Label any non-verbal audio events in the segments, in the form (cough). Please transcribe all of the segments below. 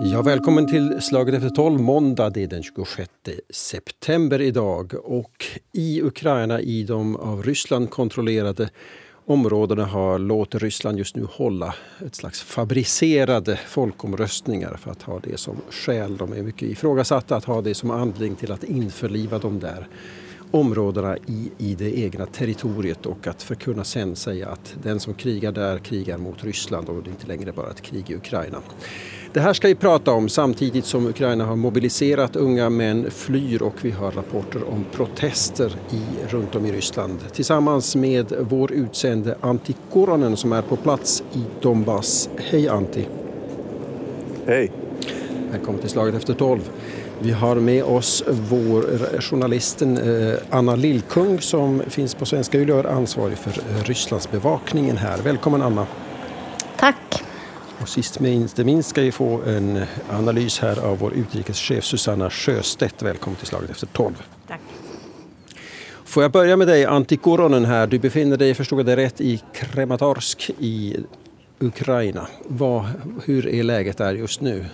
Ja, välkommen till Slaget efter tolv måndag. Det är den 26 september idag. Och I Ukraina, i de av Ryssland kontrollerade områdena har låter Ryssland just nu hålla ett slags fabricerade folkomröstningar för att ha det som skäl. De är mycket ifrågasatta att ha det som anledning till att införliva de där områdena i, i det egna territoriet och att förkunna sen säga att den som krigar där krigar mot Ryssland och det är inte längre bara ett krig i Ukraina. Det här ska vi prata om samtidigt som Ukraina har mobiliserat unga män flyr och vi har rapporter om protester i, runt om i Ryssland. Tillsammans med vår utsände Antti Koronen som är på plats i Donbass. Hej Antti! Hej! Välkommen till Slaget efter tolv. Vi har med oss vår journalisten eh, Anna Lillkung som finns på Svenska Yle och är ansvarig för Rysslandsbevakningen här. Välkommen Anna! Tack! Och sist men inte minst ska vi få en analys här av vår utrikeschef Susanna Sjöstedt. Välkommen till Slaget efter tolv. Tack. Får jag börja med dig, Antti Koronen här. Du befinner dig, förstod jag det rätt, i Krematorsk i Ukraina. Vad, hur är läget där just nu?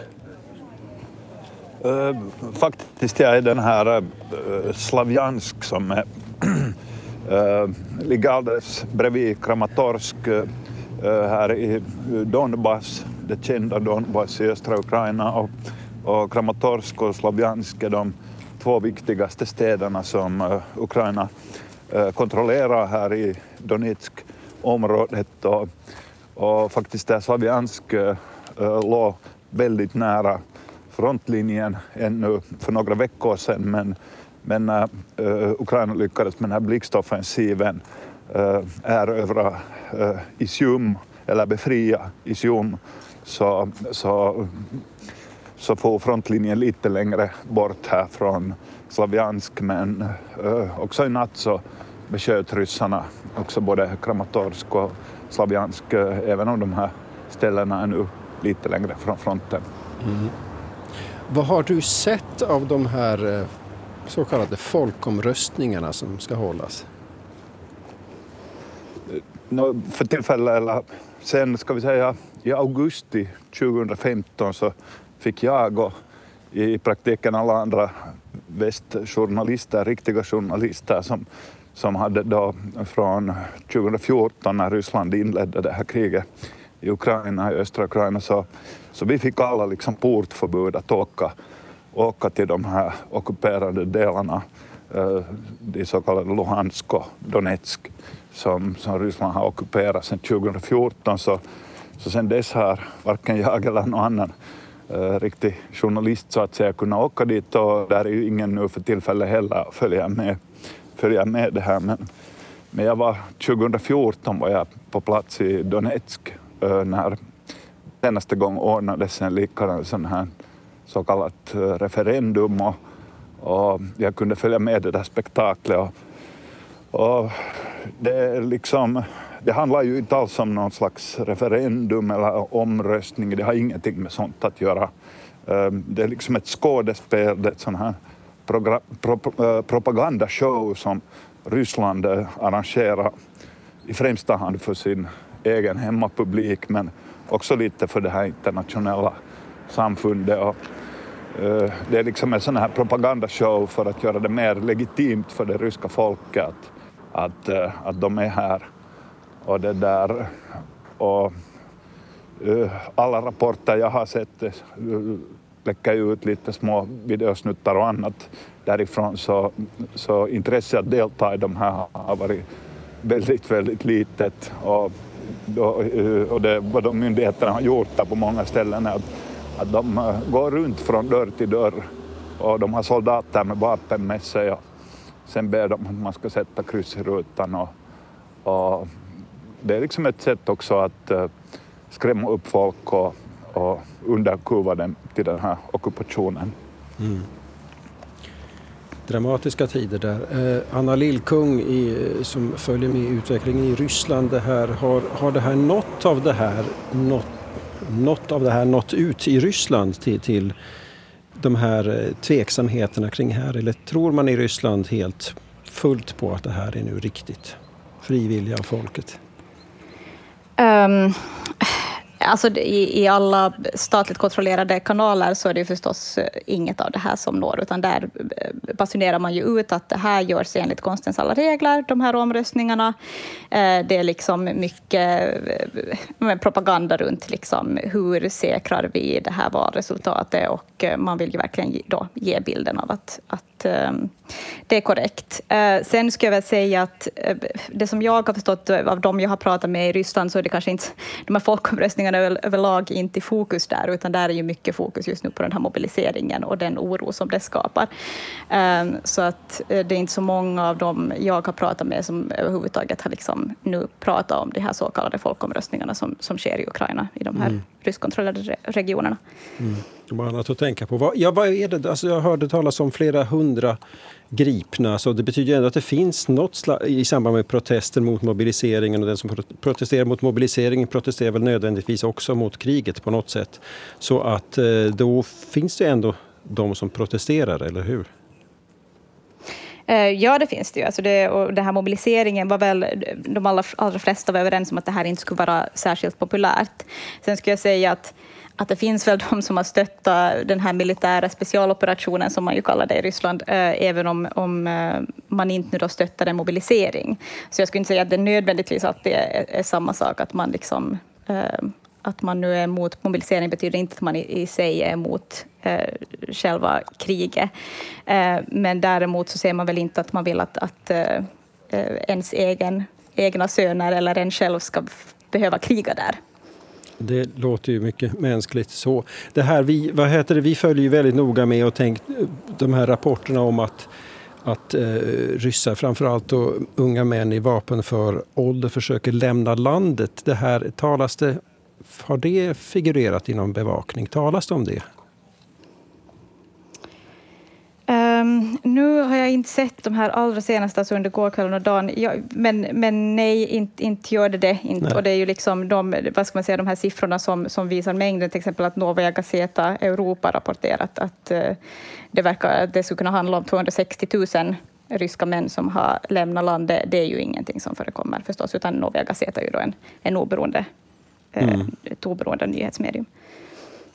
Uh, faktiskt jag är den här uh, Slavjansk som är, uh, (clears throat) ligger alldeles bredvid Kramatorsk här i Donbass, det kända Donbass i östra Ukraina. Och, och Kramatorsk och Slavjansk är de två viktigaste städerna som Ukraina kontrollerar här i Donetsk-området och, och faktiskt där Slavjansk låg väldigt nära frontlinjen ännu för några veckor sedan men, men när uh, Ukraina lyckades med den här blixtoffensiven äh, uh, erövra uh, äh, Isium, eller befria Isium, så, så, så får frontlinjen lite längre bort här från Slaviansk men uh, också i natt så besköt ryssarna också både Kramatorsk och Slaviansk även om de här ställena är nu lite längre från fronten. Mm. Vad har du sett av de här eh, så kallade folkomröstningarna som ska hållas? För tillfället, eller sen ska vi säga i augusti 2015 så fick jag och i praktiken alla andra västjournalister, riktiga journalister som, som hade då från 2014 när Ryssland inledde det här kriget i Ukraina, i östra Ukraina, så, så vi fick alla liksom portförbud att åka, åka till de här ockuperade delarna, eh, de så kallade Luhansk och Donetsk, som, som Ryssland har ockuperat sedan 2014. Så, så sen dess har varken jag eller någon annan eh, riktig journalist så att säga kunnat åka dit och där är ju ingen nu för tillfället heller att följa med, följa med det här. Men, men jag var 2014 var jag på plats i Donetsk när senaste gång ordnades en likadan sån här så kallat referendum och, och jag kunde följa med det där spektaklet och, och det liksom det handlar ju inte alls om någon slags referendum eller omröstning, det har ingenting med sånt att göra. Det är liksom ett skådespel, det är ett sån här propagandashow som Ryssland arrangerar i främsta hand för sin egen hemmapublik men också lite för det här internationella samfundet. Och, uh, det är liksom en sån här propagandashow för att göra det mer legitimt för det ryska folket att, att, uh, att de är här. Och det där, och uh, alla rapporter jag har sett läcker ut lite små videosnuttar och annat därifrån så, så intresset att delta i de här har varit väldigt, väldigt litet och då, eh, och det vad de myndigheterna har gjort på många ställen är att, att de eh, går runt från dörr till dörr och de har soldater med vapen med sig och sen ber de att man ska sätta kryss i rutan och, och det är liksom ett sätt också att eh, skrämma upp folk och, och underkuva dem till den här ockupationen. Mm dramatiska tider där. Eh, Anna Lillkung i, som följer med utvecklingen i Ryssland, det här, har, har det här något av det här nått, något av det här nått ut i Ryssland till, till de här eh, tveksamheterna kring här? Eller tror man i Ryssland helt fullt på att det här är nu riktigt frivilliga av folket? Um, Alltså i, i alla statligt kontrollerade kanaler så är det förstås eh, inget av det här som når, utan där eh, basunerar man ju ut att det här görs enligt konstens alla regler, de här omröstningarna. Eh, det är liksom mycket eh, propaganda runt liksom hur säkrar vi det här valresultatet och man vill ju verkligen då ge bilden av att, att det är korrekt. Sen skulle jag väl säga att det som jag har förstått av de jag har pratat med i Ryssland så är det kanske inte de här folkomröstningarna överlag inte i fokus där, utan där är ju mycket fokus just nu på den här mobiliseringen och den oro som det skapar. Ehm, så att eh, det är inte så många av dem jag har pratat med som överhuvudtaget har liksom nu pratat om de här så kallade folkomröstningarna som, som sker i Ukraina, i de här mm. ryskkontrollerade regionerna. Mm. Bara annat att tänka på. Ja, vad är det? Alltså jag hörde talas om flera hundra gripna. Så det betyder ändå att det finns något i samband med protester mot mobiliseringen och den som protesterar mot mobiliseringen protesterar väl nödvändigtvis också mot kriget på något sätt. Så att eh, då finns det ändå de som protesterar, eller hur? Eh, ja, det finns det ju. Alltså det, och den här mobiliseringen var väl, de allra, allra flesta var överens om att det här inte skulle vara särskilt populärt. Sen skulle jag säga att att det finns väl de som har stöttat den här militära specialoperationen, som man ju kallar det i Ryssland, eh, även om, om eh, man inte nu då stöttar en mobilisering. Så jag skulle inte säga att det nödvändigtvis alltid är, är samma sak, att man liksom eh, att man nu är emot mobilisering betyder inte att man i, i sig är emot eh, själva kriget. Eh, men däremot så ser man väl inte att man vill att, att eh, ens egen, egna söner eller en själv ska behöva kriga där. Det låter ju mycket mänskligt så. Det här, vi, vad heter det, vi följer ju väldigt noga med och tänkt de här rapporterna om att att eh, ryssar, framförallt då unga män i vapenför ålder, försöker lämna landet. Det här, talas det, har det figurerat inom bevakning? Talas det om det? Um, nu har jag inte sett de här allra senaste, alltså under gårkvällen och dagen, jag, men, men nej, inte, inte gör det det. Inte. Och det är ju liksom de, vad ska man säga, de här siffrorna som, som visar mängden, till exempel att Novaja Gazeta Europa rapporterat att uh, det verkar att det skulle kunna handla om 260 000 ryska män som har lämnat landet. Det är ju ingenting som förekommer förstås, utan Novaja Gazeta är ju då en, en oberoende, eh, mm. ett oberoende nyhetsmedium.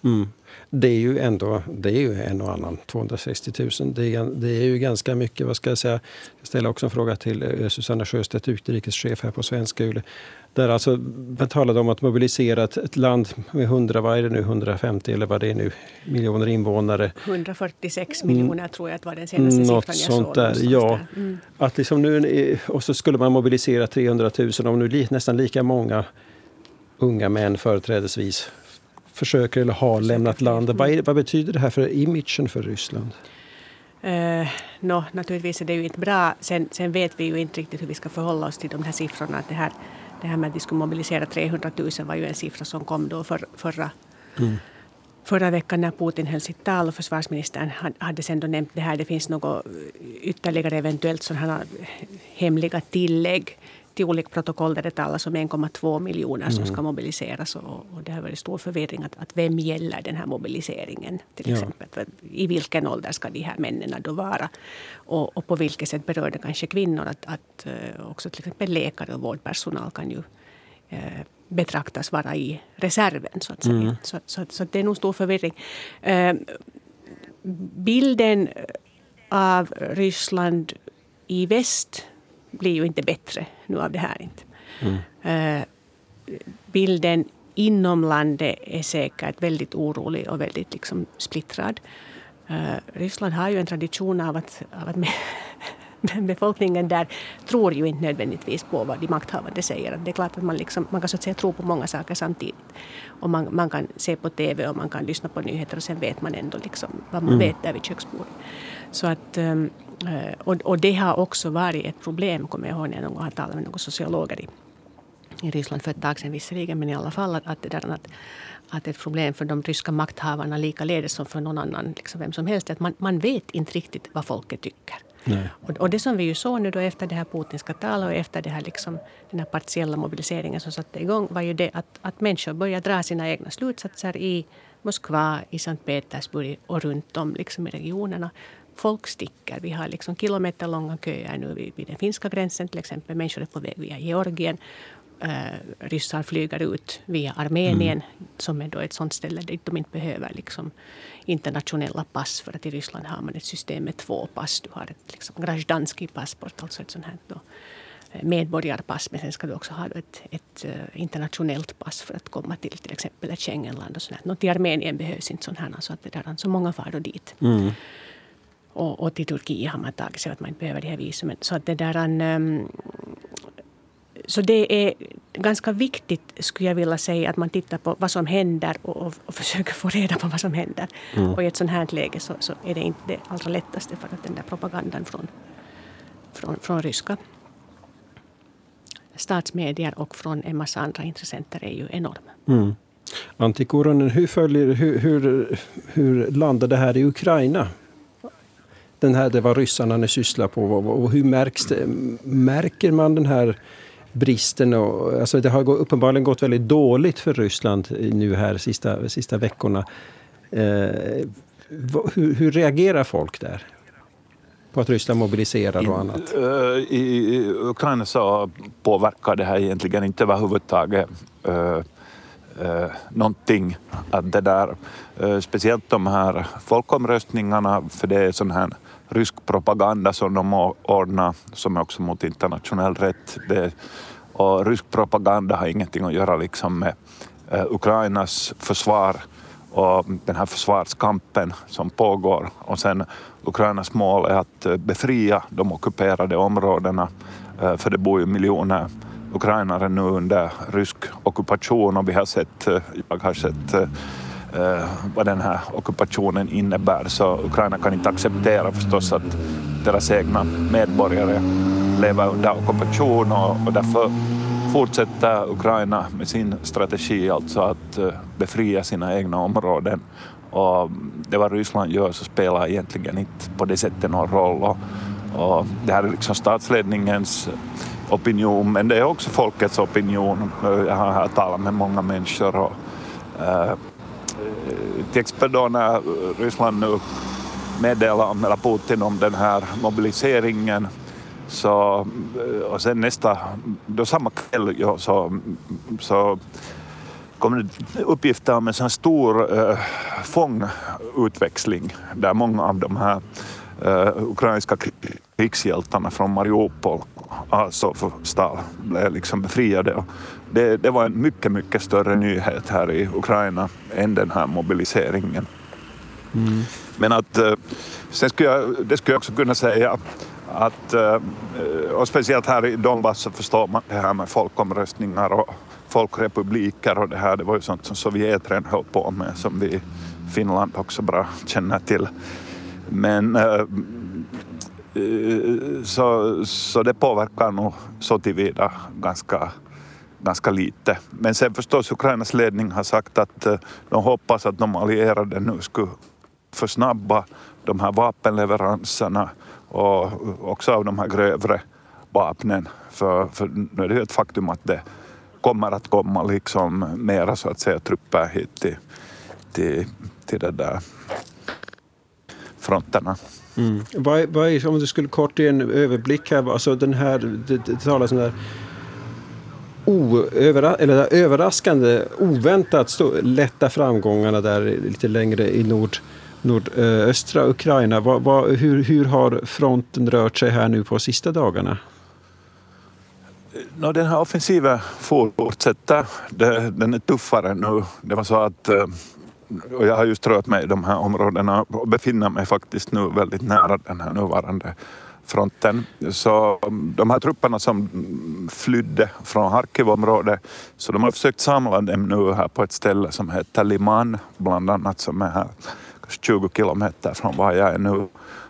Mm det är ju ändå det är ju en och annan, 260 000. Det är, det är ju ganska mycket. Vad ska jag säga? Jag ställer också en fråga till eh, Susanna Sjöstedt, utrikeschef här på Svenska UL. Där alltså, man talade om att mobilisera ett, ett, land med 100, vad är det nu, 150 eller vad det är nu, miljoner invånare. 146 miljoner mm. tror jag att var den senaste Något siffran jag sånt Där, ja. Där. Mm. Att liksom nu, och så skulle man mobilisera 300 000, om nu nästan lika många unga män företrädesvis försöker eller har lämnat landet. Vad, är, vad, betyder det här för imagen för Ryssland? Uh, no, naturligtvis är det ju inte bra. Sen, sen, vet vi ju inte riktigt hur vi ska förhålla oss till de här siffrorna. Att det, här, det här med att de skulle mobilisera 300 000 var ju en siffra som kom då för, förra, mm. förra veckan när Putin höll sitt tal och försvarsministern hade sen då nämnt det här. Det finns något ytterligare eventuellt sådana hemliga tillägg till olika protokoll där det talas om 1,2 miljoner som mm. ska mobiliseras. Och, och, det har varit stor förvirring att, att vem gäller den här mobiliseringen till exempel. Ja. I vilken ålder ska de här männen då vara? Och, och på vilket sätt berör det kanske kvinnor? Att, att uh, också till exempel läkare och vårdpersonal kan ju uh, betraktas vara i reserven. Så, att säga. Mm. Så, så, så, det är nog stor förvirring. Uh, bilden av Ryssland i väst blir ju inte bättre nu av det här. inte. Mm. bilden inom landet är säkert väldigt orolig och väldigt liksom splittrad. Uh, Ryssland har ju en tradition av att, av att (laughs) befolkningen där tror ju inte nödvändigtvis på vad de makthavande säger. Det är klart att man, liksom, man kan så att säga tro på många saker samtidigt. Och man, man kan se på TV och man kan lyssna på nyheter och sen vet man ändå liksom vad man mm. vet där vid köksbordet. Så att um, Eh, och, och det har också varit ett problem, kommer jag ihåg när jag någon gång har talat med några sociologer i, i Ryssland för ett tag sedan visserligen, men i alla fall att, att, det där, att, att ett problem för de ryska makthavarna likaledes som för någon annan, liksom vem som helst, att man, man vet inte riktigt vad folket tycker. Och, och, det som vi ju såg nu då efter det här putinska talet och efter det här liksom, den här partiella mobiliseringen som satte igång var ju det att, att människor började dra sina egna slutsatser i Moskva, i Sankt Petersburg och runt om liksom i regionerna folk sticker. Vi har liksom kilometerlånga köer nu vid, vid den finska gränsen till exempel. Människor är på väg via Georgien. eh, ryssar flyger ut via Armenien, mm. som är då ett sånt ställe dit de inte behöver liksom, internationella pass. För att i Ryssland har man ett system med två pass. Du har ett liksom, grajdanski passport, alltså ett sånt här då, eh, medborgarpass. Men sen ska du också ha ett, ett uh, internationellt pass för att komma till till exempel ett Schengenland. Och sånt. Något I Armenien behövs inte här. Så, att det där, så många far då dit. Mm. Och, och till Turkiet har man tagit sig att man inte behöver de här visumen. Så att det där, um, så det är ganska viktigt, skulle jag vilja säga, att man tittar på vad som händer och, och, och försöker få reda på vad som händer. Mm. Och i ett sånt här läge så, så, är det inte det allra lättaste för att den där propagandan från, från, från ryska statsmedier och från en massa andra intressenter är ju enorm. Mm. Antti Kuronen, hur, följer, hur, hur, hur landar det här i Ukraina? Den här, det vad ryssarna nu sysslar på och hur märks det, märker man den här bristen. Och, alltså det har uppenbarligen gått väldigt dåligt för Ryssland nu här sista, sista veckorna. Eh, hur, hur reagerar folk där? på att Ryssland mobiliserar och annat? Eh, I Ukraina så påverkar det här egentligen inte överhuvudtaget uh, uh, någonting. Att det där, uh, speciellt de här folkomröstningarna, för det är sån här rysk propaganda som de ordnar, som är också mot internationell rätt. Det, och rysk propaganda har ingenting att göra liksom med eh, Ukrainas försvar och den här försvarskampen som pågår. Och sen Ukrainas mål är att eh, befria de ockuperade områdena, eh, för det bor ju miljoner ukrainare nu under rysk ockupation och vi har sett, eh, jag har sett eh, eh, vad den här ockupationen innebär. Så Ukraina kan inte acceptera förstås att deras egna medborgare lever under ockupation och, och därför fortsätter Ukraina med sin strategi, alltså att eh, befria sina egna områden. Och det vad Ryssland gör så spelar egentligen inte på det sättet någon roll. Och, och det här är liksom statsledningens opinion, men det är också folkets opinion. Jag har talat med många människor och, äh, Eh, till exempel då när Ryssland nu meddelar, eller Putin om den här mobiliseringen så, eh, och sen nästa, då samma kväll ja, så, så kom det uppgifter om en sån stor äh, fångutväxling där många av de här äh, ukrainska krigshjältarna från Mariupol, alltså, Azovstal, blev liksom befriade. Det, det, var en mycket, mycket större nyhet här i Ukraina än den här mobiliseringen. Mm. Men att, uh, sen skulle jag, det skulle jag också kunna säga att, och speciellt här i Donbass så förstår man det här med folkomröstningar och folkrepubliker och det här, det var ju sånt som Sovjet redan höll på med som vi i Finland också bra känner till. Men så, så det påverkar nog så tillvida ganska, ganska lite. Men sen förstås Ukrainas ledning har sagt att eh, de hoppas att de allierade nu skulle försnabba de här vapenleveranserna och också av de här grövre vapnen. För, för nu är det ju ett faktum att det kommer att komma liksom mera så att säga trupper hit till, till, till det där fronterna. Mm. Vad, vad är, om du skulle kort ge en överblick här, alltså den här, det, det talas om den här Oövera, eller överraskande, oväntat stå, lätta framgångarna där lite längre i nord, nordöstra Ukraina. Va, va, hur, hur har fronten rört sig här nu på sista dagarna? No, den här offensiven fortsätter. Den är tuffare nu. Det var så att och jag har just rört mig i de här områdena och befinner mig faktiskt nu väldigt nära den här nuvarande fronten. Så um, de här trupperna som flydde från Harkivområdet, så de har försökt samla dem nu här på ett ställe som heter Liman, bland annat, som är här kanske 20 kilometer från var jag är nu.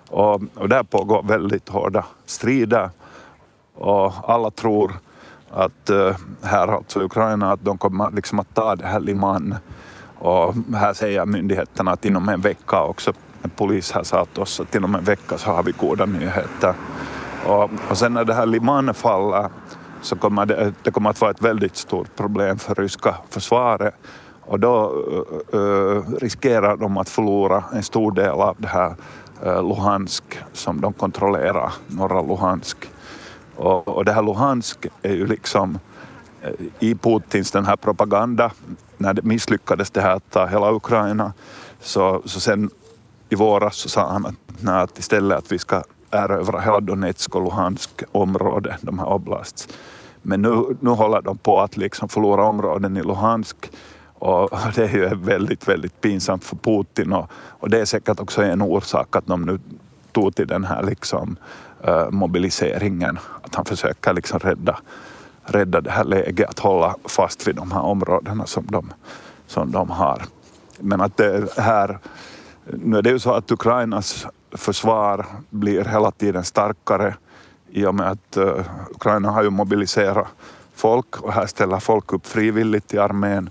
Och, och där pågår väldigt hårda strider och alla tror att uh, här alltså Ukraina att de kommer liksom att ta det här Liman och här säger myndigheterna att inom en vecka också, en polis här sa till oss att inom en vecka så har vi goda nyheter. Och, och sen när det här Liman faller så kommer det, det kommer att vara ett väldigt stort problem för ryska försvaret och då uh, riskerar de att förlora en stor del av det här uh, Luhansk som de kontrollerar, norra Luhansk. Och, och det här Luhansk är ju liksom eh, i Putins den här propaganda, när det misslyckades det här att ta hela Ukraina, så, så sen i våras så sa han att, nej, att istället att vi ska erövra hela Donetsk och Luhansk område, de här oblasts. Men nu, nu håller de på att liksom förlora områden i Luhansk och (laughs) det är ju väldigt, väldigt pinsamt för Putin och, och det är säkert också en orsak att de nu tog till den här liksom, uh, mobiliseringen, att han försöker liksom rädda, rädda det här läget, att hålla fast vid de här områdena som de, som de har. Men att det här, nu är det ju så att Ukrainas försvar blir hela tiden starkare i och med att uh, Ukraina har ju mobiliserat folk och här ställer folk upp frivilligt i armén.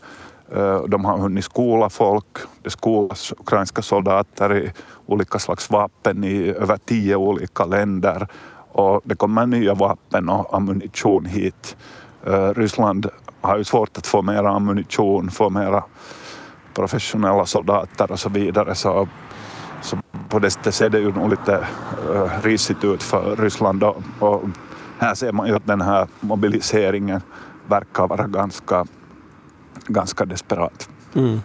Uh, de har hunnit skola folk, det skolas ukrainska soldater i olika slags vapen i över tio olika länder och det kommer nya vapen och ammunition hit. Uh, Ryssland har ju svårt att få mera ammunition, få mera professionella soldater och så vidare så så på det sättet ser det ju nog lite uh, risigt ut för Ryssland och, och här ser man ju att den här mobiliseringen verkar vara ganska, ganska desperat. Mm.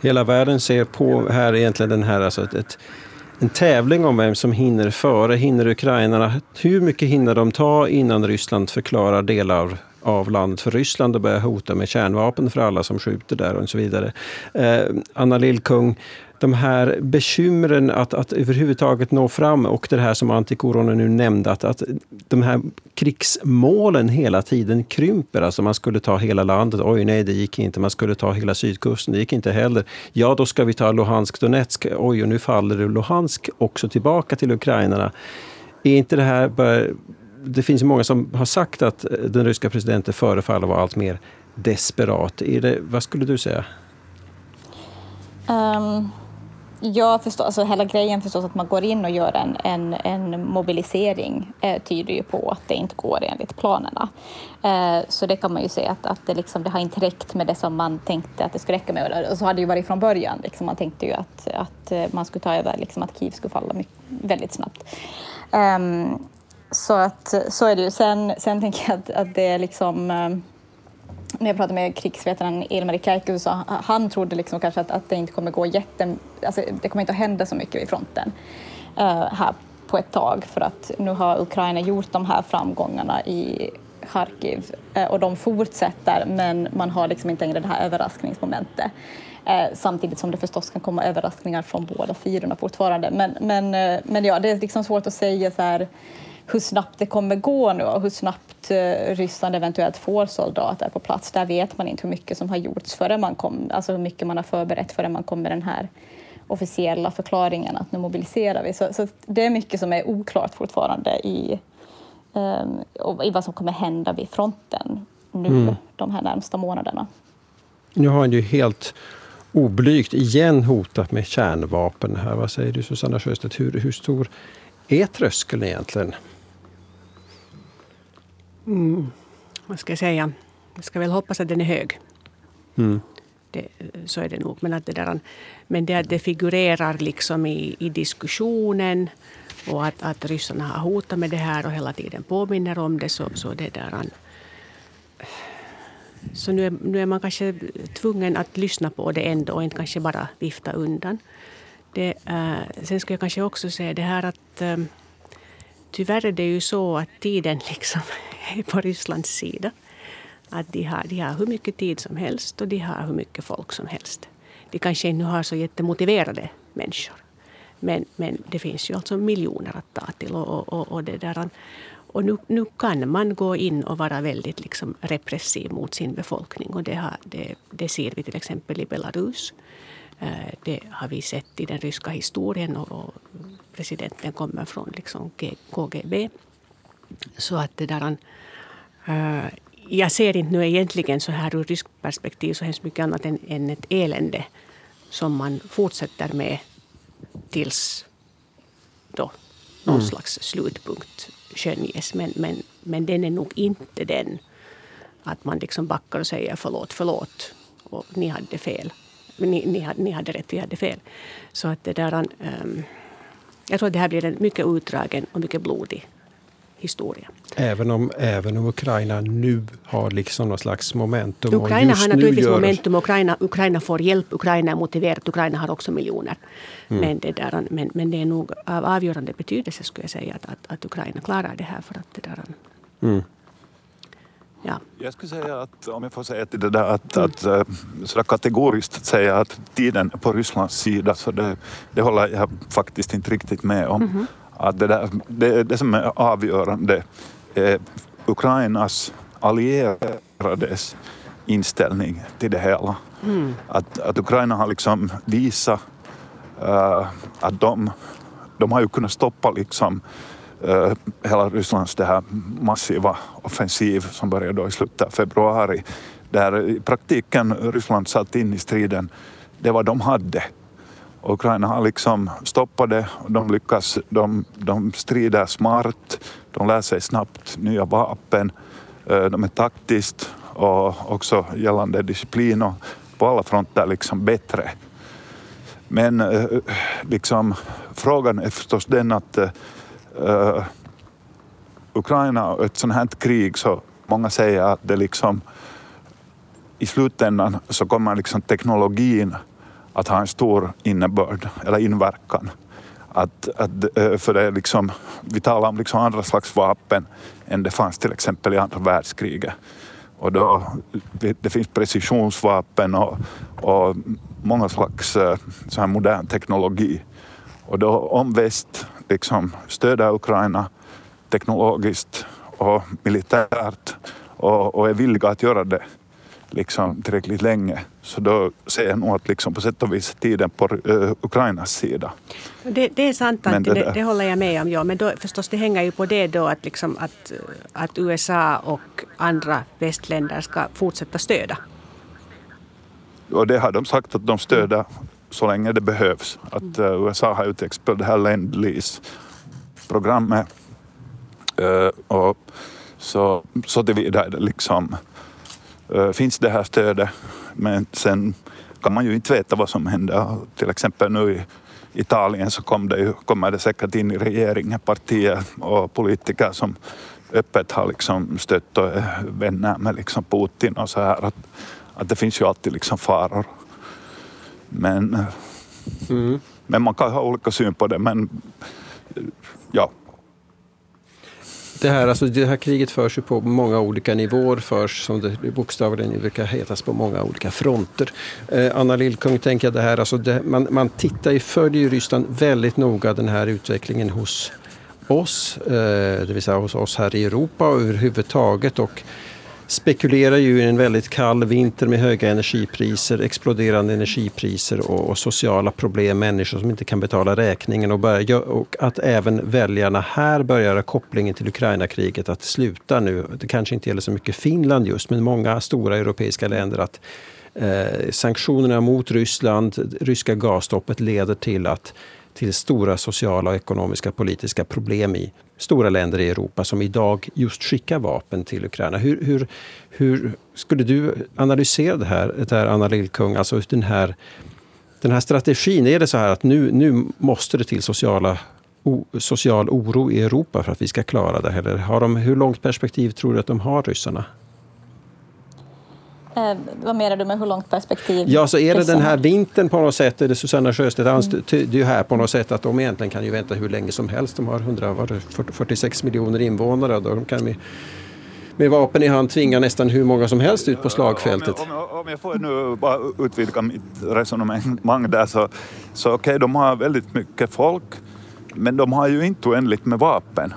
Hela världen ser på här egentligen den här, alltså ett, ett, en tävling om vem som hinner före. Hinner ukrainarna? Hur mycket hinner de ta innan Ryssland förklarar delar av, landet för Ryssland och börjar hota med kärnvapen för alla som skjuter där och så vidare. Eh, Anna Lillkung, de här bekymren att, att överhuvudtaget nå fram och det här som antikoronan nu nämnde, att, att de här krigsmålen hela tiden krymper. Alltså man skulle ta hela landet, oj nej det gick inte, man skulle ta hela sydkusten, det gick inte heller. Ja, då ska vi ta Luhansk, Donetsk, oj och nu faller Luhansk också tillbaka till ukrainarna. Är inte det här bara det finns många som har sagt att eh, den ryska presidenten förefaller vara allt mer desperat. Är det, vad skulle du säga? Ehm, um, ja, förstå, alltså hela grejen förstås att man går in och gör en, en, en mobilisering eh, tyder ju på att det inte går enligt planerna. Eh, så det kan man ju säga att, att det, liksom, det har inte räckt med det som man tänkte att det skulle räcka med. Och så hade det ju varit från början. Liksom. Man tänkte ju att, att eh, man skulle ta över, liksom, att Kiev skulle falla mycket, väldigt snabbt. Um, så, att, så är det ju. Sen, sen tänker jag att, att det är liksom eh, när jag pratade med krigsvetaren Ilmari Kärkky så han trodde liksom kanske att, att det inte kommer gå jätte... Alltså det kommer inte att hända så mycket vid fronten uh, här på ett tag för att nu har Ukraina gjort de här framgångarna i Charkiv uh, eh, och de fortsätter men man har liksom inte längre det här överraskningsmomentet. Uh, samtidigt som det förstås kan komma överraskningar från båda sidorna fortfarande. Men, men, men ja, det är liksom svårt att säga så här hur snabbt det kommer gå nu och hur snabbt eh, Ryssland eventuellt får soldater på plats. Där vet man inte hur mycket som har gjorts förrän man kom, alltså hur mycket man har förberett förrän man kom med den här officiella förklaringen att nu mobiliserar vi. Så, så det är mycket som är oklart fortfarande i, um, i vad som kommer hända vid fronten nu mm. de här närmsta månaderna. Nu har han ju helt oblygt igen hotat med kärnvapen här. Vad säger du Susanna Sjöstedt, hur, hur stor är tröskeln egentligen? Mm, vad ska jag säga? Jag ska väl hoppas att den är hög. Mm. Det, så är det nog. Men, att det, där, men det det figurerar liksom i, i diskussionen och att, att ryssarna har hotat med det här och hela tiden påminner om det. Så, så, det där, så nu, är, nu är man kanske tvungen att lyssna på det ändå och inte kanske bara vifta undan. Det, äh, sen ska jag kanske också säga det här att äh, tyvärr är det ju så att tiden (laughs) liksom är på Rysslands sida. Att de har, de har hur mycket tid som helst och de har hur mycket folk som helst. De kanske inte har så jättemotiverade människor. Men, men det finns ju alltså miljoner att ta till. Och, och, och, det där. och nu, nu kan man gå in och vara väldigt liksom repressiv mot sin befolkning. Och det, har, det, det ser vi till exempel i Belarus. Eh, det har vi sett i den ryska historien och presidenten kommer från liksom KGB. Så att det där, uh, jag ser inte nu egentligen så här ur ryskt perspektiv så hemskt mycket annat än, än ett elände som man fortsätter med tills då någon mm. slags slutpunkt skönjes. Men, men, men den är nog inte den att man liksom backar och säger förlåt, förlåt och ni hade fel. Ni, ni, hade, ni hade rätt, vi hade fel. Så att det där, um, jag tror att det här blir en mycket utdragen och mycket blodig historia. Även om, även om Ukraina nu har liksom någon slags momentum. Ukraina har naturligtvis gör... momentum. Ukraina, Ukraina får hjälp. Ukraina är motiverat. Ukraina har också miljoner. Mm. Men, det där, men, men det är nog av avgörande betydelse skulle jag säga att, att, att Ukraina klarar det här. För att det där, mm. Ja. Jag skulle säga att, om jag får säga till det där, att, mm. att eh, sådär kategoriskt säga att tiden är på Rysslands sida, så det, det håller jag faktiskt inte riktigt med om. Mm. Att det, där, det, det som är avgörande är Ukrainas allierades inställning till det hela. Mm. Att, att Ukraina har liksom visat uh, att de, de har ju kunnat stoppa liksom Eh, hela Rysslands det här massiva offensiv som började då i slutet av februari där i praktiken Ryssland satt in i striden det var de hade. Ukraina har liksom stoppat det, de lyckas, de, de strider smart, de lär sig snabbt nya vapen, eh, de är taktiskt och också gällande disciplin och på alla fronter liksom bättre. Men eh, liksom, frågan är förstås den att uh, Ukraina och ett sånt här krig så många säger att det liksom i slutändan så kommer liksom teknologin att ha en stor innebörd eller inverkan. Att, att, eh, för det är liksom, vi talar om liksom andra slags vapen än det fanns till exempel i andra världskriget. Och då, det, det finns precisionsvapen och, och många slags eh, så här modern teknologi. Och då om väst liksom stöder Ukraina teknologiskt och militärt och, och är villiga att göra det liksom tillräckligt länge så då ser jag nog att liksom på sätt och vis tiden på uh, Ukrainas sida. Det, det är sant, Antti, det, det, det, håller jag med om. Ja. Men då, förstås det hänger ju på det då att, liksom att, att USA och andra västländer ska fortsätta stödja. Och det har de sagt att de stöder så länge det behövs. Att uh, USA har ju till exempel det här Lend Lease-programmet. Uh, eh, och så, så tillvida liksom, uh, finns det här stödet men sen kan man ju inte veta vad som händer. Till exempel nu i Italien så kom det ju, kommer det säkert in i regeringen partier och politiker som öppet har liksom stött och är vänner med liksom Putin och så här. Att, att det finns ju alltid liksom faror. Men, mm. men man kan ha olika syn på det. Men ja, det här, alltså det här kriget förs ju på många olika nivåer, förs som det bokstavligen brukar hetas på många olika fronter. Eh, Anna Lillkung, tänker jag det här, alltså det, man, man tittar ju, följer ju Ryssland väldigt noga den här utvecklingen hos oss, eh, det vill säga hos oss här i Europa och överhuvudtaget. Och spekulerar ju i en väldigt kall vinter med höga energipriser, exploderande energipriser och, och sociala problem, människor som inte kan betala räkningen och, börja, och att även väljarna här börjar kopplingen till Ukraina-kriget att sluta nu. Det kanske inte gäller så mycket Finland just, men många stora europeiska länder att eh, sanktionerna mot Ryssland, ryska gasstoppet leder till att till stora sociala, och ekonomiska, politiska problem i stora länder i Europa som idag just skickar vapen till Ukraina. Hur, hur, hur skulle du analysera det här, det här Anna Lillkung, alltså den här, den här strategin? Är det så här att nu, nu måste det till sociala O, social oro i Europa för att vi ska klara det? Eller har de, hur långt perspektiv tror du att de har, ryssarna? Eh, vad menar du med hur långt perspektiv? Ja, så är det den här vintern på något sätt, är det Susanna Sjöstedt antyder ju här på något sätt att de egentligen kan ju vänta hur länge som helst. De har 100, var det 46 miljoner invånare. Då de kan med, med vapen i hand tvinga nästan hur många som helst ut på slagfältet. Om jag, om jag får nu bara utvidga mitt resonemang där så, så okej, okay, de har väldigt mycket folk men de har ju inte oändligt med vapen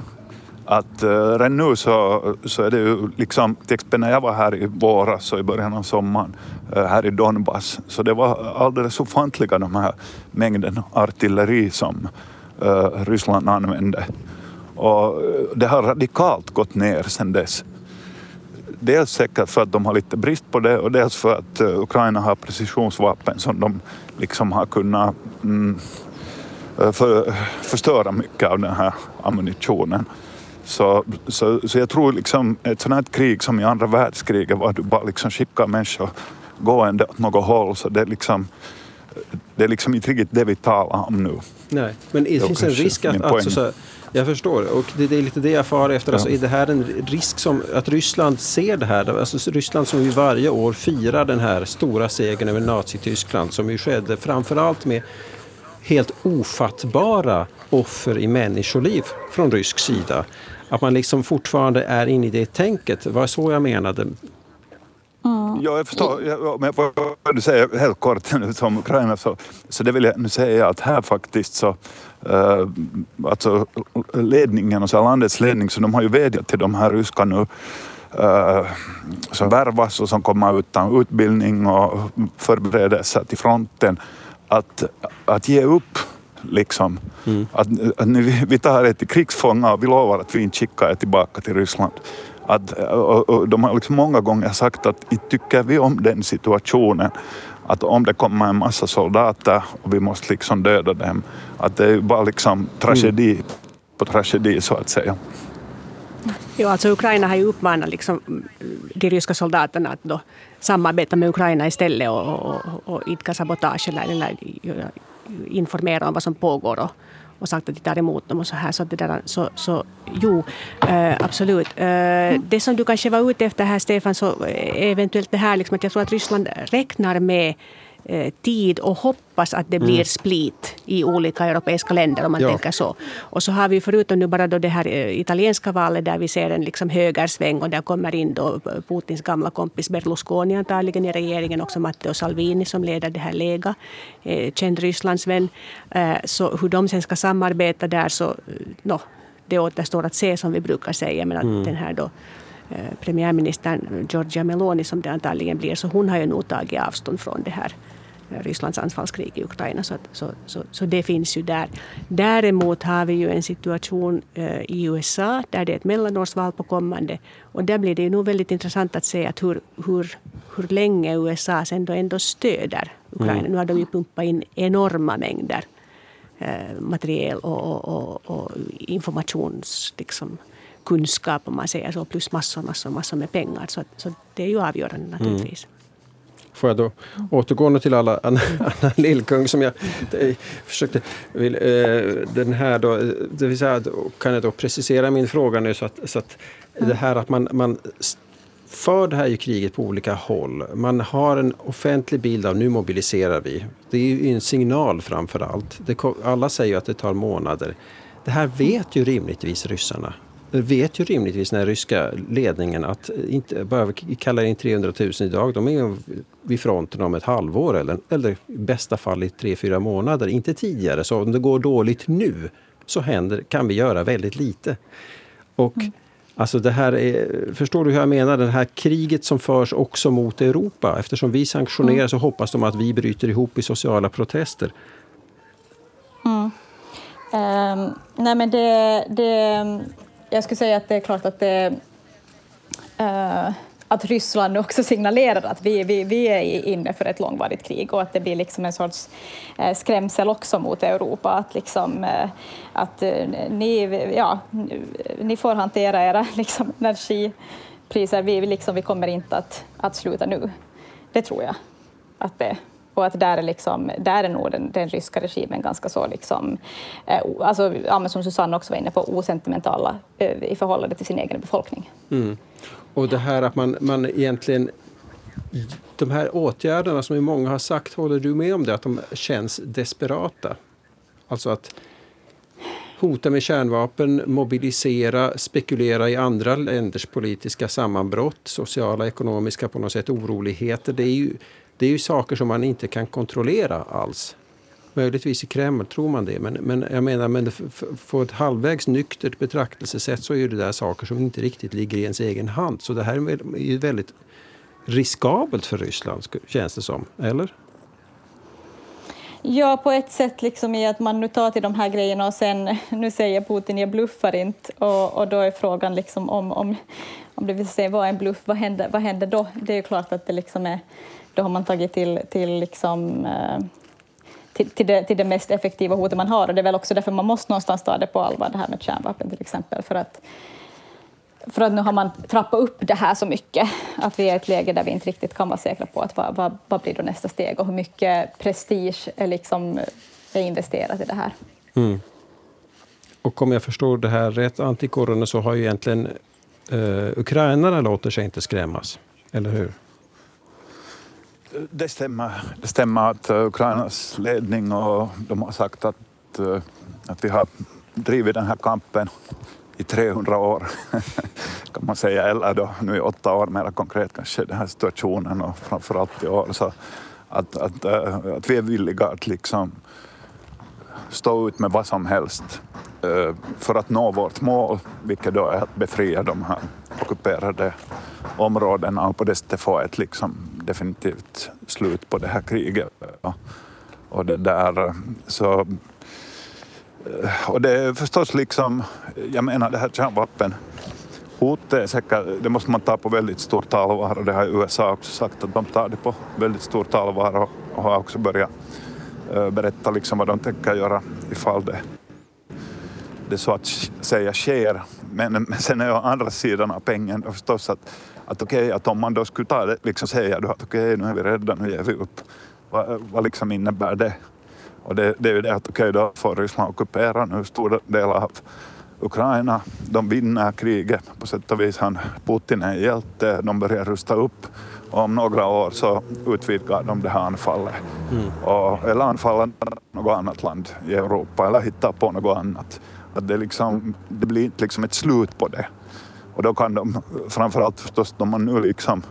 att uh, redan nu så, så är det ju liksom, till exempel när jag var här i våras och i början av sommaren uh, här i Donbass, så det var alldeles ofantliga de här mängden artilleri som uh, Ryssland använde. Och det har radikalt gått ner sedan dess. Dels säkert för att de har lite brist på det och dels för att Ukraina har precisionsvapen som de liksom har kunnat mm, för, förstöra mycket av den här ammunitionen. Så, så, så jag tror liksom ett sånt här krig som i andra världskriget var du bara liksom skickar människor gående åt något håll så det liksom det är liksom inte riktigt det vi talar om nu. Nej, men det, Det finns en risk att... min att poäng. så, så, jag förstår, och det, det är lite det jag far efter. Alltså, är det här en risk som att Ryssland ser det här? Alltså, Ryssland som ju varje år firar den här stora segern över Nazityskland som ju skedde framförallt med helt ofattbara offer i människoliv från rysk sida. Att man liksom fortfarande är inne i det tänket. Det var så jag menade. Ja, jag förstår. Ja, Men vad du säger helt kort nu (laughs) som Ukraina så, så det vill jag nu säga att här faktiskt så eh, alltså ledningen och så landets ledning så de har ju vädjat till de här ryska nu eh, som värvas och som kommer utan utbildning och förberedelser till fronten att, att ge upp liksom. Att, att ni, vi tar er till krigsfångar och vi lovar att vi inte skickar er tillbaka till Ryssland. Att, och, och de har liksom många gånger sagt att inte tycker vi om den situationen. Att om det kommer en massa soldater och vi måste liksom döda dem. Att det är bara liksom tragedi på tragedi så att säga. Jo, alltså Ukraina har ju uppmanat liksom de ryska soldaterna att då samarbeta med Ukraina istället och, och, och idka sabotage eller, eller informera om vad som pågår och, och sagt att de tar emot dem och så här. Så, det där, så, så jo, äh, absolut. Äh, det som du kanske var ute efter här, Stefan, så eh, eventuellt det här liksom att jag tror att Ryssland räknar med tid och hoppas att det blir split i olika europeiska länder om man Ja. tänker så. Och så har vi förutom nu bara då det här eh, italienska valet där vi ser en liksom högersväng och där kommer in då Putins gamla kompis Berlusconi antagligen i regeringen, också Matteo Salvini som leder det här Lega, eh, känd Rysslandsvän. Eh, så hur de sen ska samarbeta där så, eh, no, det återstår att se som vi brukar säga. Men att den här då eh, premiärministern Giorgia Meloni som det antagligen blir, så hon har ju nog tagit avstånd från det här eh, Rysslands anfallskrig i Ukraina. Så, att, så, så, så det finns ju där. Däremot har vi ju en situation eh, i USA där det är ett mellanårsval på kommande. Och där blir det ju nog väldigt intressant att se att hur, hur, hur länge USA sen då ändå stöder Ukraina. Nu har de ju pumpat in enorma mängder eh, materiel och, och, och, och informations... Liksom, kunskap om man säger så, plus massor, massor, massor med pengar. Så, så det är ju avgörande naturligtvis. Får jag då återgå nu till alla Anna, Anna Lillkung som jag eh, försökte... Vill, eh, den här då, eh, det vill säga, kan jag då precisera min fråga nu så att, så att det här att man, man för det här ju kriget på olika håll. Man har en offentlig bild av nu mobiliserar vi. Det är ju en signal framför allt. Det, alla säger ju att det tar månader. Det här vet ju rimligtvis ryssarna. Vet ju rimligtvis den ryska ledningen att inte bara vi kallar in 300 000 idag. De är vid fronten om ett halvår eller, eller i bästa fall i tre, fyra månader. Inte tidigare. Så om det går dåligt nu så händer, kan vi göra väldigt lite. Och Alltså det här är, förstår du hur jag menar? Det här kriget som förs också mot Europa. Eftersom vi sanktionerar så hoppas de att vi bryter ihop i sociala protester. Ehm, nej men det, det, jag skulle säga att det är klart att det, uh, att Ryssland (laughs) också signalerar att vi, vi, vi är inne för ett långvarigt krig och att det blir liksom en sorts eh, skrämsel också mot Europa. Att, liksom, eh, att ni, ja, ni får hantera era (laughs) liksom, energipriser, vi, vi liksom, vi kommer inte att, att sluta nu. Det tror jag. Att det, och att där är, liksom, där är nog den, den ryska regimen ganska så, liksom, eh, alltså, ja, men som Susanne också var inne på, osentimentala eh, i förhållande till sin egen befolkning. Mm. Och det här att man, man egentligen... De här åtgärderna som många har sagt, håller du med om det? Att de känns desperata? Alltså att hota med kärnvapen, mobilisera, spekulera i andra länders politiska sammanbrott, sociala, ekonomiska på något sätt oroligheter. Det är ju, det är ju saker som man inte kan kontrollera alls. Möjligtvis i Kreml tror man det, men, men jag menar, men för ett halvvägs nyktert betraktelsesätt så är det där saker som inte riktigt ligger i ens egen hand. Så det här är ju väldigt riskabelt för Ryssland, känns det som. Eller? Ja, på ett sätt liksom i att man nu tar till de här grejerna och sen, nu säger Putin jag bluffar inte och, och då är frågan liksom om, om, om det vill säga vad är en bluff, vad händer, vad händer då? Det är ju klart att det liksom är, då har man tagit till, till liksom eh, till, till, det, till det mest effektiva hotet man har och det är väl också därför man måste någonstans ta det på allvar, det här med kärnvapen till exempel. För att för att nu har man trappat upp det här så mycket att vi är i ett läge där vi inte riktigt kan vara säkra på att vad, vad, vad blir då nästa steg och hur mycket prestige är, liksom, är investerat i det här. Mm. Och om jag förstår det här rätt, antikorrarna, så har ju egentligen eh, ukrainarna låter sig inte skrämmas, eller hur? Det stämmer. Det stämmer att eh, Ukrainas ledning och de har sagt att, eh, att vi har drivit den här kampen i 300 år, (laughs) kan man säga, eller då nu i åtta år mer konkret kanske, den här situationen och framförallt i år. Så att, att, eh, att vi är villiga att liksom stå ut med vad som helst eh, för att nå vårt mål, vilket då är att befria de här ockuperade områdena och på det sättet få ett liksom definitivt slut på det här kriget. Och det där, så, eh, och det är förstås liksom, jag menar det här kärnvapenhotet är säkert, det måste man ta på väldigt stort allvar och det har USA också sagt att de tar det på väldigt stort allvar och har också börjat Eh, berätta liksom vad de tänker göra ifall det det så att säga sker. Men, men sen är ju andra sidan av pengen förstås att, att okej, okay, att om man då skulle ta det, liksom säga då att okej, okay, nu är vi rädda, nu ger vi upp. Vad, vad liksom innebär det? Och det, det är ju det att okej, okay, då får Ryssland ockupera nu stora delar av Ukraina. De vinner kriget på sätt och vis. Han, Putin är en hjälte, de börjar rusta upp och om några år så utvidgar de det här anfallet. Mm. Och, eller anfaller något annat land i Europa eller hittar på något annat. Att det, liksom, det blir inte liksom ett slut på det. Och då kan de, framförallt förstås de man nu liksom,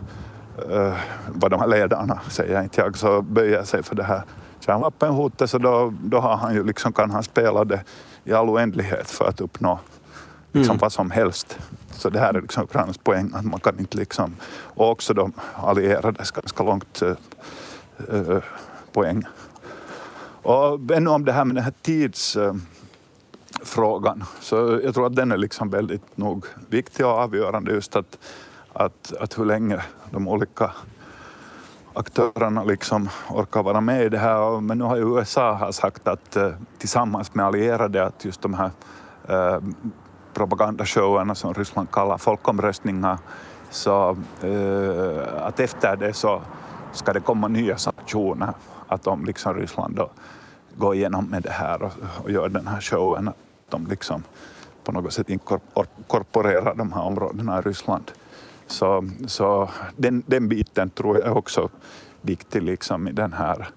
uh, vad de här ledarna säger inte jag, så böjer sig för det här kärnvapenhotet så då, då har han ju liksom, kan han spela det i all oändlighet för att uppnå liksom mm. vad som helst. Så det här är liksom Ukrainas poäng, att man kan inte liksom, och också de allierades ganska långt äh, poäng. Och ännu om det här med den här tidsfrågan, äh, Så jag tror att den är liksom väldigt nog viktig och avgörande just att, att, att hur länge de olika aktörerna liksom orkar vara med i det här. Men nu har ju USA sagt att eh, tillsammans med allierade att just de här äh, propagandashowerna som Ryssland kallar folkomröstningar så eh, att efter det så ska det komma nya sanktioner att om liksom Ryssland då går igenom med det här och, och gör den här showen att de liksom på något sätt inkorporerar de här områdena i Ryssland. Så, så den, den biten tror jag är också viktig liksom i den här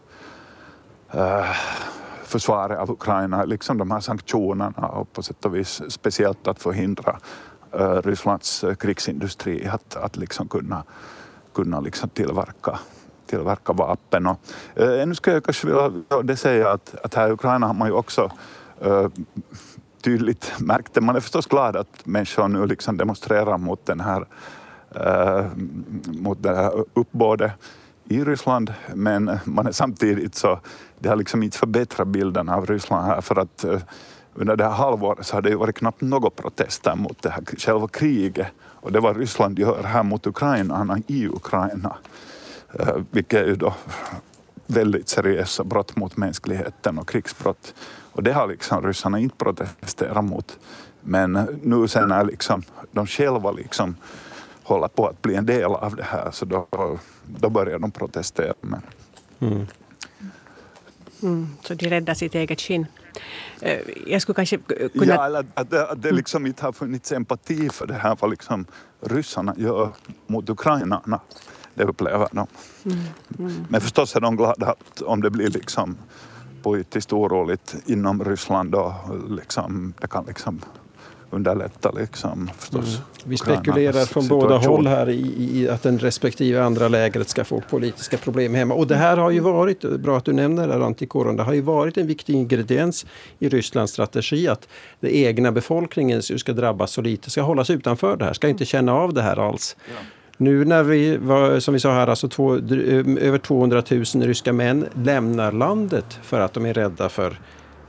uh, försvaret av Ukraina, liksom de här sanktionerna och på sätt och vis speciellt att förhindra uh, Rysslands eh, krigsindustri att, att liksom kunna, kunna liksom tillverka tillverka vapen. Och, äh, ännu skulle jag kanske vilja säga att, att här i Ukraina har man ju också äh, tydligt det, Man är förstås glad att människor nu liksom demonstrerar mot den här, äh, mot det här uppbådet i Ryssland, men man är samtidigt så, det har liksom inte förbättrat bilden av Ryssland här för att eh, under det här halvåret så har det ju varit knappt några protester mot det här själva kriget och det vad Ryssland gör här mot Ukraina, i Ukraina, eh, vilket är ju då väldigt seriösa brott mot mänskligheten och krigsbrott. Och det har liksom ryssarna inte protesterat mot. Men nu sen när liksom de själva liksom håller på att bli en del av det här så då, då börjar de protestera. Men... Mm. Mm, så de räddar sitt eget skinn. Eh, jag skulle kanske kunna... Ja, eller att det, att det liksom inte har funnits empati för det här vad liksom ryssarna gör mot ukrainarna. Det upplever de. Mm, mm. Men förstås är de glada att om det blir liksom politiskt oroligt inom Ryssland och liksom, det kan liksom underlätta liksom förstås. Mm. Vi spekulerar från situation. båda håll här i, i, att den respektive andra lägret ska få politiska problem hemma. Och det här har ju varit, bra att du nämner det antikorren, det har ju varit en viktig ingrediens i Rysslands strategi att den egna befolkningen ska drabbas så lite, ska hållas utanför det här, ska inte känna av det här alls. Ja. Nu när vi, var, som vi sa här, alltså två, över 200 000 ryska män lämnar landet för att de är rädda för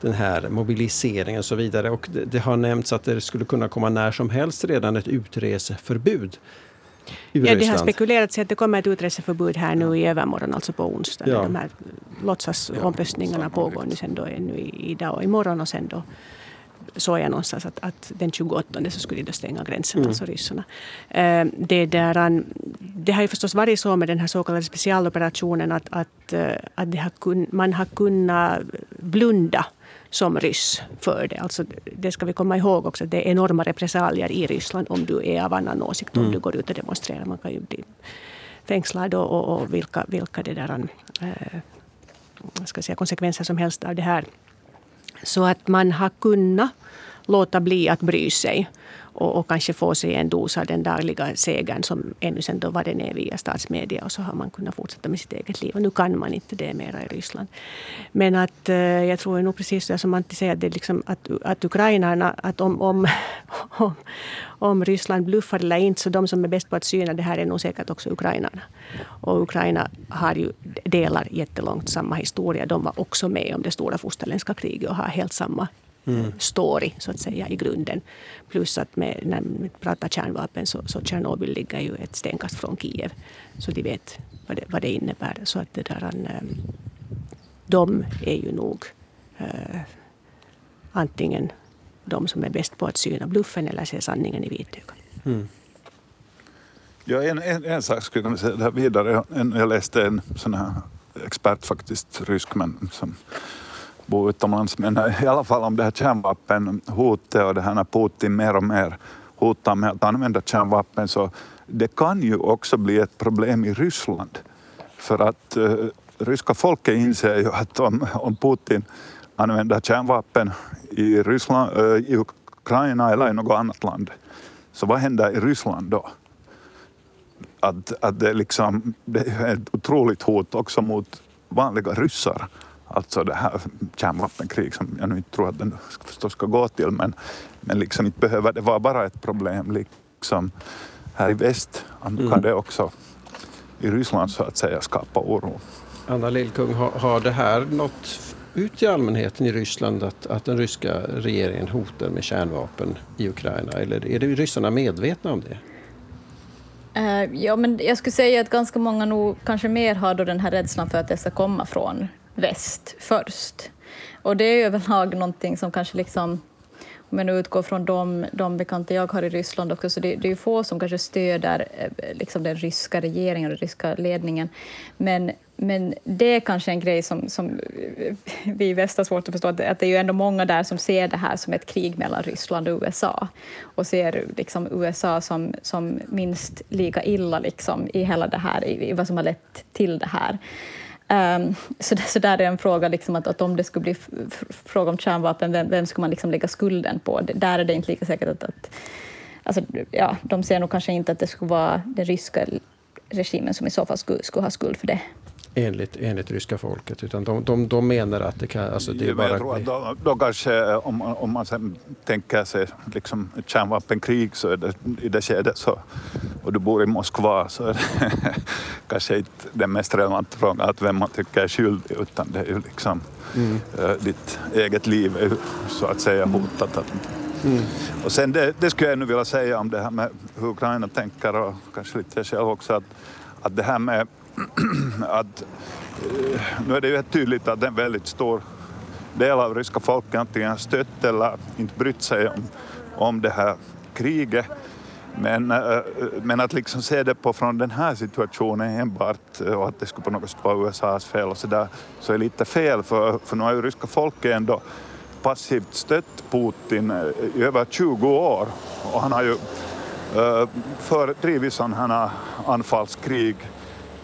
den här mobiliseringen och så vidare. Och det, det har nämnts att det skulle kunna komma när som helst redan ett utreseförbud. Ja, det har spekulerats att det kommer ett utreseförbud här nu i övermorgon, alltså på onsdag. Ja. De här låtsasomröstningarna pågår nu sen då ännu idag och imorgon och sen då såg jag någonstans att, att den 28 så skulle de stänga gränsen, mm. alltså ryssarna. Eh, det, där, det har ju förstås varit så med den här så kallade specialoperationen att, att, eh, att har kun, man har kunnat blunda som ryss för det. Alltså, det ska vi komma ihåg också, det är enorma repressalier i Ryssland om du är av annan åsikt, om mm. du går ut och demonstrerar. Man kan ju bli fängslad och, och, och vilka, vilka det där, äh, ska säga, konsekvenser som helst av det här. Så att man har kunnat låta bli att bry sig och, och, kanske få sig en dos av den dagliga segern som ännu sen då var den är via statsmedia och så har man kunnat fortsätta med sitt eget liv. Och nu kan man inte det mera i Ryssland. Men att eh, jag tror nog precis det som Antti säger, att, det liksom att, att ukrainarna, att om, om, (laughs) om, om Ryssland bluffar eller inte, så de som är bäst på att syna det här är nog säkert också ukrainarna. Och Ukraina har ju, delar jättelångt samma historia. De var också med om det stora fosterländska kriget och har helt samma mm. story så att säga i grunden. Plus att med, när vi pratar kärnvapen så, så Tjernobyl ligger ju ett stenkast från Kiev. Så de vet vad det, vad det innebär. Så att det där, um, de är ju nog uh, antingen de som är bäst på att syna bluffen eller se sanningen i vitögat. Mm. Ja, en, en, en sak skulle jag säga vidare. Jag läste en sån här expert faktiskt, rysk men som bo utomlands. Men i alla fall om det här kärnvapenhotet och det här när Putin mer och mer hotar med att använda kärnvapen så det kan ju också bli ett problem i Ryssland. För att uh, ryska folket inser ju att om, om Putin använder kärnvapen i, Ryssland, uh, i Ukraina eller i något annat land, så vad händer i Ryssland då? Att, att det, liksom, det är ett otroligt hot också mot vanliga ryssar Alltså det här kärnvapenkrig som jag nu inte tror att den förstås ska gå till men, men liksom inte behöver det vara bara ett problem liksom här i väst. Nu mm. kan det också i Ryssland så att säga skapa oro. Anna Lillkung, har, har det här nått ut till allmänheten i Ryssland att, att den ryska regeringen hotar med kärnvapen i Ukraina? Eller är det ryssarna medvetna om det? Uh, ja, men jag skulle säga att ganska många nog kanske mer har då den här rädslan för att det ska komma från väst först. Och det är överlag någonting som kanske liksom om jag nu utgår från de, de bekanta jag har i Ryssland också, så det, det är få som kanske stöder eh, liksom den ryska regeringen och den ryska ledningen. Men, men det är kanske en grej som, som eh, vi i väst har svårt att förstå, att, att det är ju ändå många där som ser det här som ett krig mellan Ryssland och USA och ser liksom USA som, som minst lika illa liksom i hela det här, i, i vad som har lett till det här. Um, så, där, så där är en fråga, liksom att, att om det skulle bli fråga om kärnvapen, vem, vem skulle man liksom lägga skulden på? Det, där är det inte lika säkert att... att alltså, ja, de ser nog kanske inte att det skulle vara den ryska regimen som i så fall skulle, skulle ha skuld för det enligt, enligt ryska folket. Utan de, de, de menar att det kan... Alltså det är bara... Jag tror att då, då kanske, om, om man sen tänker sig liksom ett kärnvapenkrig så är det, i det skedet så, och du bor i Moskva så är det (laughs) kanske inte den mest relevanta frågan att vem man tycker är skyldig utan det är ju liksom mm. äh, ditt eget liv är så att säga hotat. Mm. Och sen det, det skulle jag ännu vilja säga om det här med hur Ukraina tänker och kanske lite jag själv också att, att det här med (clears throat) att eh, nu är det ju tydligt att en väldigt stor del av ryska folket antingen stött eller inte brytt sig om, om det här kriget. Men, eh, eh, men att liksom se det på från den här situationen enbart och att det skulle på något sätt vara USAs fel och så där, så är lite fel för, för nu har ju ryska folket ändå passivt stött Putin i över 20 år och han har ju för drivit sådana här anfallskrig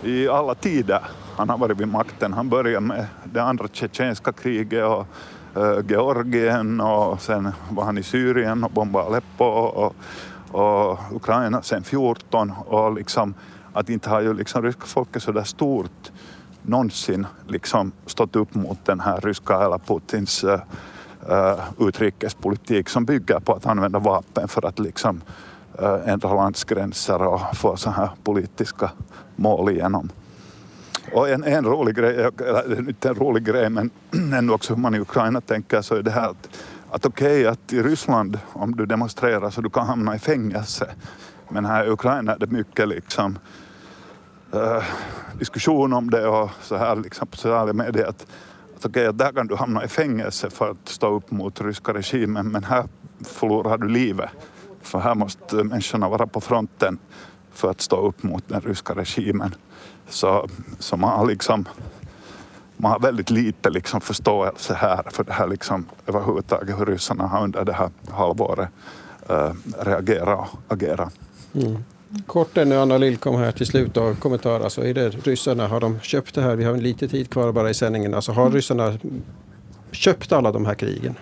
i alla tider han har varit vid makten. Han började med det andra tjetjenska kriget och eh, Georgien och sen var han i Syrien och bombade Aleppo och, och Ukraina sen 14 och liksom att inte har ju liksom ryska folket så där stort någonsin liksom stått upp mot den här ryska eller Putins uh, uh, utrikespolitik som bygger på att använda vapen för att liksom uh, Eh, ändra landsgränser och få så här politiska mål igenom. Och en, en rolig grej, eller inte en rolig grej men (clears throat) ändå också hur man i Ukraina tänker så är det här att, att okej okay, att i Ryssland om du demonstrerar så du kan hamna i fängelse. Men här i Ukraina är det mycket liksom eh, diskussion om det och så här liksom på sociala medier att, att okej, där kan du hamna i fängelse för att stå upp mot ryska regimen men här förlorar du livet. För här måste människorna vara på fronten för att stå upp mot den ryska regimen. Så, så man har liksom man har väldigt lite liksom förståelse här för det här liksom överhuvudtaget hur ryssarna har under det här halvåret äh, reagerat och agerat. Mm. Kort ännu, Anna Lillkom här till slut och kommentar. Alltså, är det ryssarna, har de köpt det här? Vi har lite tid kvar bara i sändningen. Alltså, har mm. ryssarna köpt alla de här krigen?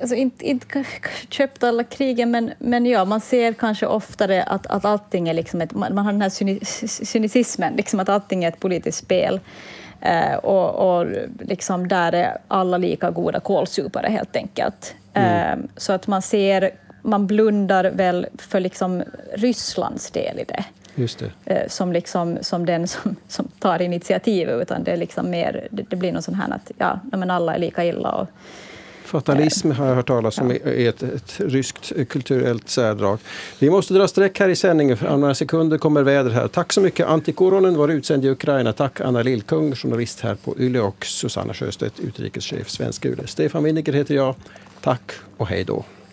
Alltså inte, inte köpt alla krigen, men, men ja, man ser kanske oftare att, att allting är liksom ett, man, har den här cynicismen, liksom att allting är ett politiskt spel. Eh, och, och liksom där är alla lika goda kålsupare helt enkelt. Mm. Eh, så att man ser man blundar väl för liksom Rysslands del i det. Just det. Eh, som, liksom, som den som, som tar initiativ, utan det, är liksom mer, det, det blir något sånt här att ja, men alla är lika illa. Och, Fatalism har jag hört talas om är ett, ett ryskt kulturellt särdrag. Vi måste dra streck här i sändningen, för om några sekunder kommer väder här. Tack så mycket Antti Koronen, vår utsänd i Ukraina. Tack Anna Lillkung, journalist här på YLE och Susanna Sjöstedt, utrikeschef, svenska UD. Stefan Winniger heter jag. Tack och hej då.